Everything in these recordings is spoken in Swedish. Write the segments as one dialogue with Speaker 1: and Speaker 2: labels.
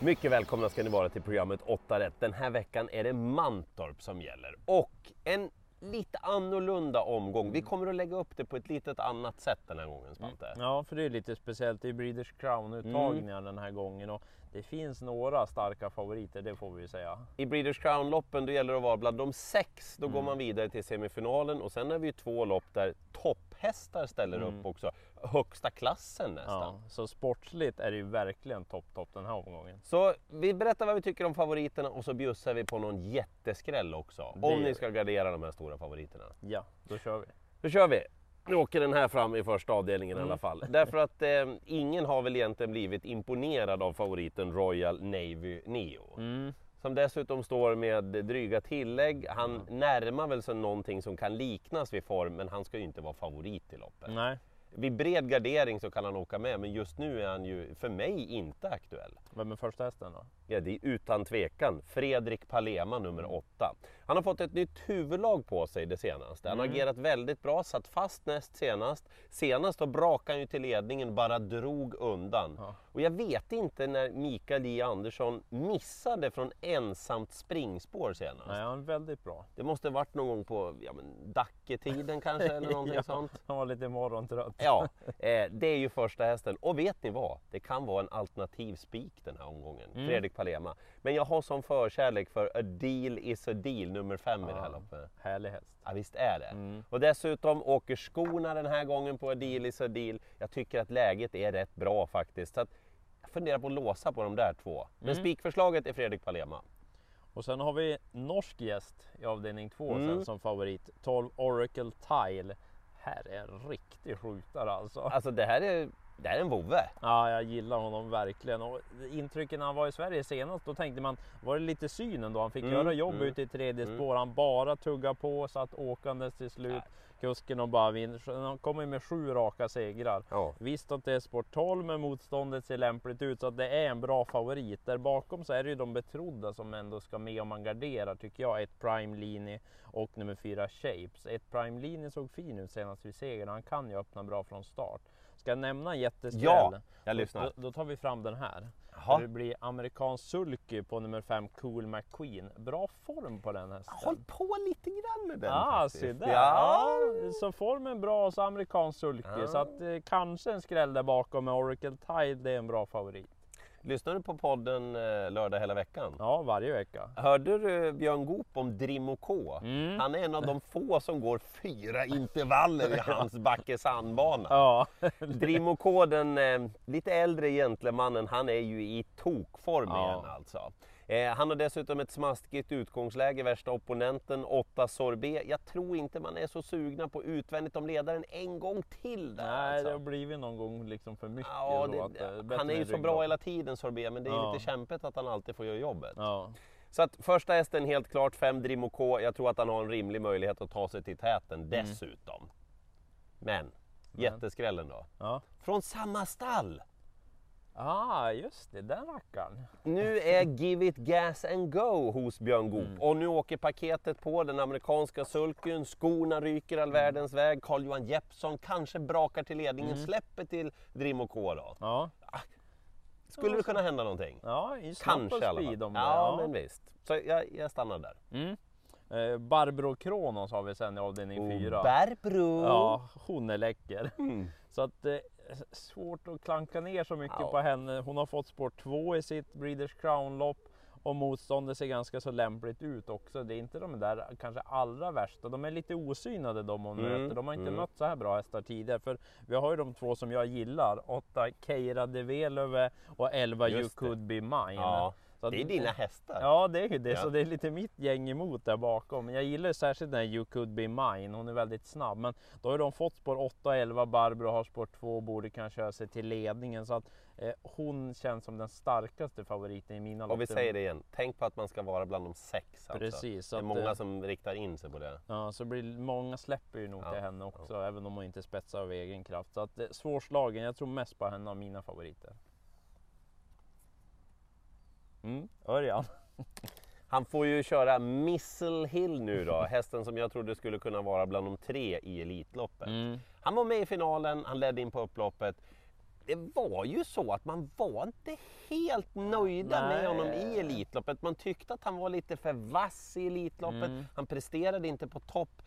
Speaker 1: Mycket välkomna ska ni vara till programmet 8 rätt. Den här veckan är det Mantorp som gäller och en lite annorlunda omgång. Vi kommer att lägga upp det på ett litet annat sätt den här gången Svante.
Speaker 2: Ja, för det är lite speciellt. Det är Breeders Crown-uttagningar den här gången och det finns några starka favoriter, det får vi ju säga.
Speaker 1: I Breeders Crown-loppen då gäller det att vara bland de sex, då går man vidare till semifinalen och sen har vi ju två lopp där topphästar ställer upp också. Högsta klassen nästan.
Speaker 2: Ja, så sportsligt är det ju verkligen topp, topp den här omgången.
Speaker 1: Så vi berättar vad vi tycker om favoriterna och så bjussar vi på någon jätteskräll också.
Speaker 2: Det
Speaker 1: Om ni ska gardera de här stora favoriterna.
Speaker 2: Ja, då kör vi.
Speaker 1: Då kör vi! Nu åker den här fram i första avdelningen i
Speaker 2: Mm.
Speaker 1: alla fall. Därför att eh, ingen har väl egentligen blivit imponerad av favoriten Royal Navy Neo.
Speaker 2: Mm.
Speaker 1: Som dessutom står med dryga tillägg. Han närmar väl sig någonting som kan liknas vid form, men han ska ju inte vara favorit i loppet.
Speaker 2: Nej,
Speaker 1: Vid bred gardering så kan han åka med, men just nu är han ju för mig inte aktuell.
Speaker 2: vem är första hästen då?
Speaker 1: Ja, det är utan tvekan Fredrik Palema nummer åtta. Han har fått ett nytt huvudlag på sig det senaste. Han har agerat väldigt bra, satt fast näst senast. Senast då brakade han ju till ledningen, bara drog undan.
Speaker 2: Ja.
Speaker 1: Och jag vet inte när Mikael J Andersson missade från ensamt springspår senast.
Speaker 2: Nej, han är väldigt bra.
Speaker 1: Det måste varit någon gång på ja, Dacketiden kanske eller någonting
Speaker 2: Ja,
Speaker 1: sånt.
Speaker 2: Han var lite morgontrött.
Speaker 1: Ja, eh, det är ju första hästen. Och vet ni vad? Det kan vara en alternativ spik den här omgången.
Speaker 2: Mm.
Speaker 1: Fredrik Palema. Men jag har som förkärlek för A Deal is a Deal nummer fem i det här
Speaker 2: Ja.
Speaker 1: loppet.
Speaker 2: Härlig häst.
Speaker 1: Ja, visst är det.
Speaker 2: Mm.
Speaker 1: Och dessutom åker skorna den här gången på A Deal is a Deal. Jag tycker att läget är rätt bra faktiskt. Så att jag funderar på att låsa på de där två. Men
Speaker 2: Mm.
Speaker 1: spikförslaget är Fredrik Palema.
Speaker 2: Och sen har vi norsk gäst i avdelning två
Speaker 1: Mm.
Speaker 2: sen som favorit. 12 Oracle Tile. Här är en riktig skjutare alltså.
Speaker 1: Alltså det här är, det här är en vovve.
Speaker 2: Ja, jag gillar honom verkligen. Och intrycken när han var i Sverige senast, då tänkte man, var det lite synen då? Han fick
Speaker 1: Mm,
Speaker 2: göra jobb
Speaker 1: mm,
Speaker 2: ute i tredje
Speaker 1: mm.
Speaker 2: spår. Han bara tugga på, satt åkandes till slut. Kusken och bara vinner. Han kommer med sju raka segrar.
Speaker 1: Ja.
Speaker 2: Visst att det är sport 12 men motståndet ser lämpligt ut så att det är en bra favorit. Där bakom så är det ju de betrodda som ändå ska med om man garderar tycker jag. Ett Prime Lini och nummer fyra Shapes. Ett Prime Lini såg fin ut senast vid segern. Han kan ju öppna bra från start. Ska jag nämna en jätteskräll?
Speaker 1: Ja, jag lyssnar.
Speaker 2: Då, då tar vi fram den här.
Speaker 1: Jaha.
Speaker 2: Det blir amerikansk sulky på nummer 5 Cool McQueen. Bra form på den hästen.
Speaker 1: Håll på lite grann med den
Speaker 2: Ah,
Speaker 1: faktiskt.
Speaker 2: se där.
Speaker 1: Ja.
Speaker 2: Ja, så formen bra och så amerikansk sulky.
Speaker 1: Ja.
Speaker 2: Så att eh, kanske en skräll där bakom med Oracle Tide, det är en bra favorit.
Speaker 1: Lyssnar du på podden eh, lördag hela veckan?
Speaker 2: Ja, varje vecka.
Speaker 1: Hörde du Björn Goop om Drimo K?
Speaker 2: Mm.
Speaker 1: Han är en av de få som går fyra intervaller i hans Backe sandbana.
Speaker 2: Ja,
Speaker 1: Drimo K, den eh, lite äldre gentlemannen, han är ju i tokform
Speaker 2: Ja.
Speaker 1: igen alltså. Eh, han har dessutom ett smaskigt utgångsläge, värsta opponenten, 8 sorbet. Jag tror inte man är så sugna på utvändigt om ledaren en gång till där
Speaker 2: nej det har
Speaker 1: alltså.
Speaker 2: blivit någon gång liksom för mycket.
Speaker 1: Ja,
Speaker 2: att,
Speaker 1: det,
Speaker 2: eh,
Speaker 1: han är ju så bra hela tiden sorbet, men det är
Speaker 2: Ja.
Speaker 1: lite kämpigt att han alltid får göra jobbet.
Speaker 2: Ja.
Speaker 1: Så att första hästen helt klart 5 Drimo K. Jag tror att han har en rimlig möjlighet att ta sig till täten
Speaker 2: Mm.
Speaker 1: dessutom. Men, jätteskrällen då.
Speaker 2: ja.
Speaker 1: Från samma stall!
Speaker 2: Ah, just det, den rackaren.
Speaker 1: Nu är Give It Gas and Go hos Björn Goop
Speaker 2: Mm.
Speaker 1: och nu åker paketet på den amerikanska sulken, skorna ryker all världens väg, Carl-Johan Jeppsson kanske brakar till ledningen,
Speaker 2: Mm.
Speaker 1: släpper till Drimo K då.
Speaker 2: Ja,
Speaker 1: Skulle det kunna hända någonting?
Speaker 2: ja i
Speaker 1: Kanske i alla fall.
Speaker 2: om det.
Speaker 1: Ja, men visst. Så jag, jag stannar där.
Speaker 2: Mm. Eh, Barbro Kronos har vi sen i avdelning 4.
Speaker 1: Bärbro!
Speaker 2: Ja, hon är läcker.
Speaker 1: Mm.
Speaker 2: Så att eh, svårt att klanka ner så mycket
Speaker 1: Ja.
Speaker 2: på henne. Hon har fått sport 2 i sitt Breeders Crown-lopp och motståndet ser ganska så lämpligt ut också. Det är inte de där kanske allra värsta. De är lite osynade de hon
Speaker 1: Mm,
Speaker 2: möter. De har inte
Speaker 1: mm.
Speaker 2: mött så här bra hästar tidigare. För vi har ju de två som jag gillar. 8 Keira de Velöve och 11 You
Speaker 1: Just det.
Speaker 2: Could Be Mine.
Speaker 1: Ja,
Speaker 2: Så att-
Speaker 1: det är dina hästar.
Speaker 2: Ja det är det,
Speaker 1: Ja.
Speaker 2: så det är lite mitt gäng emot där bakom. Men jag gillar särskilt den här You could be mine, hon är väldigt snabb. Men då har de fått spår 8 och 11, Barbro har spår 2 och borde kan köra sig till ledningen. Så att eh, hon känns som den starkaste favoriten i mina
Speaker 1: Och vi
Speaker 2: lopp.
Speaker 1: säger det igen, tänk på att man ska vara bland de sex. Alltså.
Speaker 2: Precis,
Speaker 1: Det är
Speaker 2: att,
Speaker 1: många
Speaker 2: eh,
Speaker 1: som riktar in sig på det.
Speaker 2: Ja, så blir, många släpper ju nog
Speaker 1: Ja,
Speaker 2: till henne också, även om hon inte spetsar av egen kraft. Så att, eh, svårslagen, jag tror mest på henne av mina favoriter. Mm, Örjan.
Speaker 1: Han får ju köra Missile Hill nu då, hästen som jag trodde skulle kunna vara bland de tre i Elitloppet.
Speaker 2: Mm.
Speaker 1: Han var med i finalen, han ledde in på upploppet. det var ju så att man var inte helt nöjda med
Speaker 2: Nej.
Speaker 1: honom i Elitloppet. Man tyckte att han var lite för vass i Elitloppet.
Speaker 2: Mm.
Speaker 1: Han presterade inte på topp.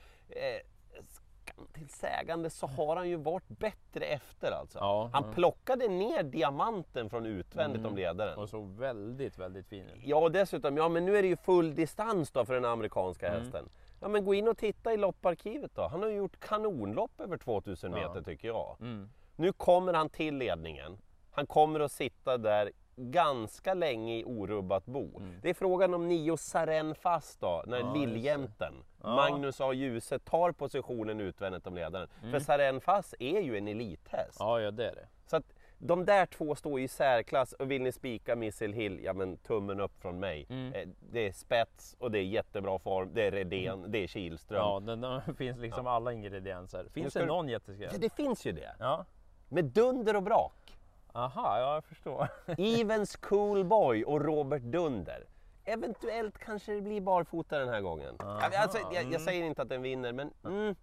Speaker 1: Till sägande så har han ju varit bättre efter alltså.
Speaker 2: Ja,
Speaker 1: han
Speaker 2: ja.
Speaker 1: plockade ner diamanten från utvändigt
Speaker 2: Mm.
Speaker 1: om ledaren.
Speaker 2: Och såg väldigt, väldigt fin ut.
Speaker 1: Ja, och dessutom, ja men nu är det ju full distans då för den amerikanska
Speaker 2: Mm.
Speaker 1: hästen. Ja men gå in och titta i lopparkivet då. Han har ju gjort kanonlopp över 2000
Speaker 2: Ja.
Speaker 1: meter tycker jag.
Speaker 2: Mm.
Speaker 1: Nu kommer han till ledningen. Han kommer att sitta där ganska länge i orubbat bo.
Speaker 2: Mm.
Speaker 1: Det är frågan om Nio Saren fast då, när
Speaker 2: Ja.
Speaker 1: Liljämten,
Speaker 2: Ja.
Speaker 1: Magnus A. Djuse, tar positionen utvändigt om ledaren. För Saren fast är ju en elithäst.
Speaker 2: Ja, ja det är det.
Speaker 1: Så att de där två står i särklass och vill ni spika Missile Hill, ja men tummen upp från mig.
Speaker 2: Mm.
Speaker 1: Eh, Det är spets och det är jättebra form, det är Redén, det är Kihlström.
Speaker 2: Ja, det, finns liksom alla ingredienser. Finns det
Speaker 1: du-
Speaker 2: någon jätteskräll?
Speaker 1: Ja, det finns ju det.
Speaker 2: Ja.
Speaker 1: Med dunder och brak.
Speaker 2: Aha, ja jag förstår.
Speaker 1: Evens Cool Boy och Robert Dunder. Eventuellt kanske det blir barfota den här gången. Alltså, jag, jag
Speaker 2: mm.
Speaker 1: säger inte att den vinner, men mm,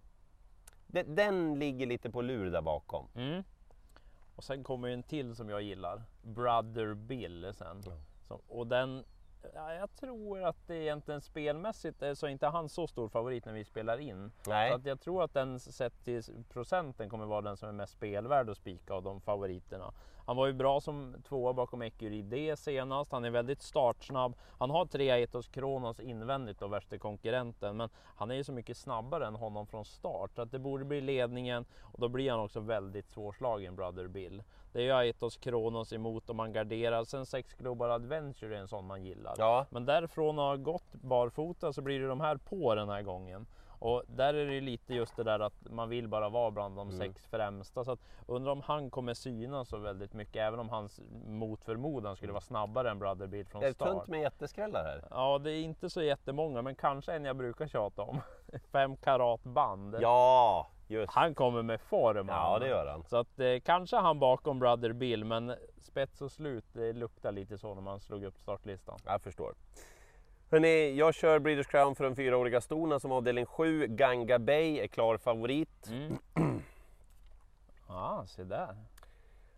Speaker 1: den, den ligger lite på lur där bakom.
Speaker 2: Mm. Och sen kommer en till som jag gillar. Brother Bill sen.
Speaker 1: Ja.
Speaker 2: Som, och den, ja, jag tror att det egentligen spelmässigt är så inte han så stor favorit när vi spelar in.
Speaker 1: Nej.
Speaker 2: Så att jag tror att den sett till procenten kommer vara den som är mest spelvärd att spika av de favoriterna. Han var ju bra som tvåa bakom Ecuride senast. Han är väldigt startsnabb. Han har tre Etos Kronos invändigt och värsta konkurrenten, men han är ju så mycket snabbare än honom från start så att det borde bli ledningen och då blir han också väldigt svårslagen Brother Bill. Det är ju Aetos Kronos emot om man garderar. Sen Sex Global Adventure är en sån man gillar.
Speaker 1: Ja,
Speaker 2: Men därifrån att ha gått barfota så blir det de här på den här gången. Och där är det ju lite just det där att man vill bara vara bland de
Speaker 1: Mm.
Speaker 2: sex främsta. Så att undrar om han kommer synas så väldigt mycket, även om hans mot förmodan skulle vara snabbare än Brother Bill från
Speaker 1: är det
Speaker 2: start.
Speaker 1: tunt med jätteskrällar här?
Speaker 2: Ja, det är inte så jättemånga, men kanske en jag brukar tjata om. Fem karat band.
Speaker 1: Ja, just
Speaker 2: Han kommer med form.
Speaker 1: Ja, det gör han.
Speaker 2: Så att eh, kanske han bakom Brother Bill, men spets och slut, det luktar lite så när man slog upp startlistan.
Speaker 1: Jag förstår. Hörrni, jag kör Breeders Crown för de fyraåriga stona som avdelning 7. Ganga Bay är klar favorit.
Speaker 2: Mm. Ja, se där.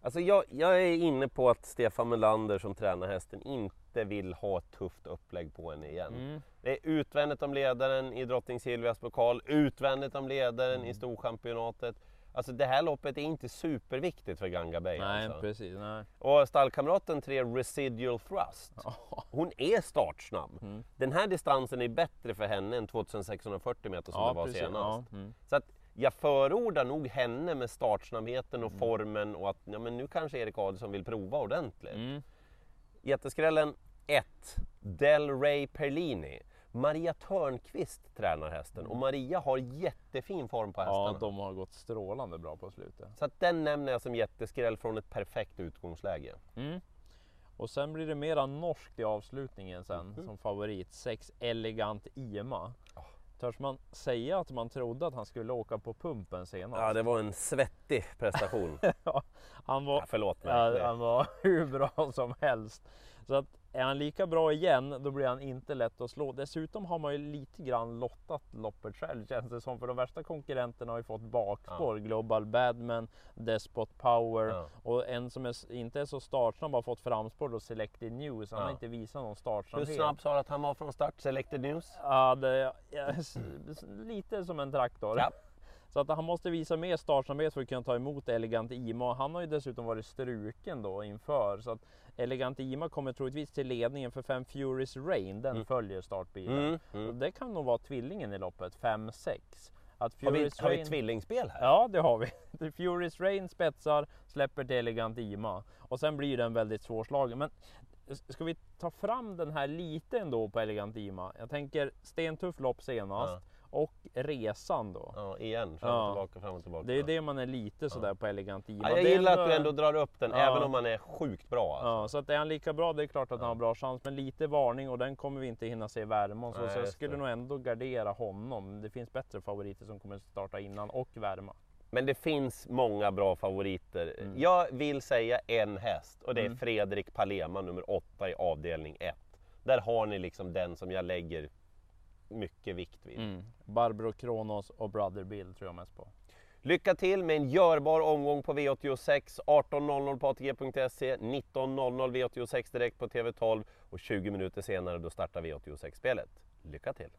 Speaker 1: Alltså jag, jag är inne på att Stefan Melander som tränar hästen inte vill ha ett tufft upplägg på henne igen.
Speaker 2: Mm.
Speaker 1: Det är utvändigt om ledaren i Drottning Silvias pokal, utvändigt om ledaren
Speaker 2: Mm.
Speaker 1: i Storchampionatet. Alltså det här loppet är inte superviktigt för Ganga Bay
Speaker 2: Nej,
Speaker 1: alltså.
Speaker 2: precis. Nej.
Speaker 1: Och stallkamraten 3 Residual Thrust.
Speaker 2: Ja.
Speaker 1: Hon är startsnabb.
Speaker 2: Mm.
Speaker 1: Den här distansen är bättre för henne än 2640 meter som det var
Speaker 2: precis.
Speaker 1: senast.
Speaker 2: Ja, mm.
Speaker 1: Så att jag förordar nog henne med startsnabbheten och
Speaker 2: Mm.
Speaker 1: formen och att ja, men nu kanske Erik Adielsson vill prova ordentligt.
Speaker 2: Mm.
Speaker 1: Jätteskrällen 1. Del Rey Perlini. Maria Törnqvist tränar hästen och Maria har jättefin form på hästarna.
Speaker 2: ja, de har gått strålande bra på slutet.
Speaker 1: Så att den nämner jag som jätteskräll från ett perfekt utgångsläge.
Speaker 2: Mm. Och sen blir det mera norskt i avslutningen sen
Speaker 1: Mhm.
Speaker 2: som favorit. Sex Elegant Ima.
Speaker 1: Ah.
Speaker 2: Törs man säga att man trodde att han skulle åka på pumpen senast?
Speaker 1: Ja, det var en svettig prestation.
Speaker 2: han var
Speaker 1: ja, förlåt mig.
Speaker 2: Ja, han var hur bra som helst. Så att är han lika bra igen, då blir han inte lätt att slå. Dessutom har man ju lite grann lottat loppet själv känns det som. För de värsta konkurrenterna har ju fått bakspår. Global Badman, Despot Power
Speaker 1: Ja.
Speaker 2: och en som är, inte är så startsnabb har fått framspår då Selected News. Han har
Speaker 1: Ja.
Speaker 2: inte visat någon
Speaker 1: Hur
Speaker 2: startsnabbhet.
Speaker 1: snabb sa du att han var från start? Selected News?
Speaker 2: Ja, det, ja, lite som en traktor. Så att han måste visa mer startsamhet för att kunna ta emot Elegant Ima. Han har ju dessutom varit struken då inför. Så att Elegant Ima kommer troligtvis till ledningen för Fem Furies Rain. Den
Speaker 1: Mm.
Speaker 2: följer startbilen.
Speaker 1: Mm,
Speaker 2: Och
Speaker 1: mm.
Speaker 2: det kan nog vara tvillingen i loppet, 5-6. Att
Speaker 1: Har, vi,
Speaker 2: Furies
Speaker 1: har vi
Speaker 2: Rain...
Speaker 1: tvillingspel här?
Speaker 2: Ja, det har vi. Furies Rain spetsar, släpper till Elegant Ima. Och sen blir den väldigt svårslagen. Men ska vi ta fram den här lite ändå på Elegant Ima? Jag tänker stentuff lopp senast.
Speaker 1: Ja.
Speaker 2: Och resan då.
Speaker 1: Ja, igen. Fram
Speaker 2: Ja.
Speaker 1: och tillbaka, fram och tillbaka.
Speaker 2: Det är det man är lite sådär på Elegant Ima.
Speaker 1: Ja, jag gillar att du ändå drar upp den,
Speaker 2: Ja.
Speaker 1: även om man är sjukt bra. Alltså.
Speaker 2: Ja, så att är han lika bra, det är klart att han
Speaker 1: Ja.
Speaker 2: har bra chans. Men lite varning och den kommer vi inte hinna se värma. Så,
Speaker 1: Nej,
Speaker 2: så jag skulle
Speaker 1: det.
Speaker 2: nog ändå gardera honom. Det finns bättre favoriter som kommer starta innan och värma.
Speaker 1: Men det finns många bra favoriter.
Speaker 2: Mm.
Speaker 1: Jag vill säga en häst och det är
Speaker 2: Mm.
Speaker 1: Fredrik Palema nummer 8 i avdelning 1. Där har ni liksom den som jag lägger mycket vikt vid.
Speaker 2: Mm. Barbro Kronos och Brother Bill tror jag mest på.
Speaker 1: Lycka till med en görbar omgång på V86, 18.00 på ATG.se, 19.00 V86 direkt på TV12 och 20 minuter senare då startar V86-spelet. Lycka till!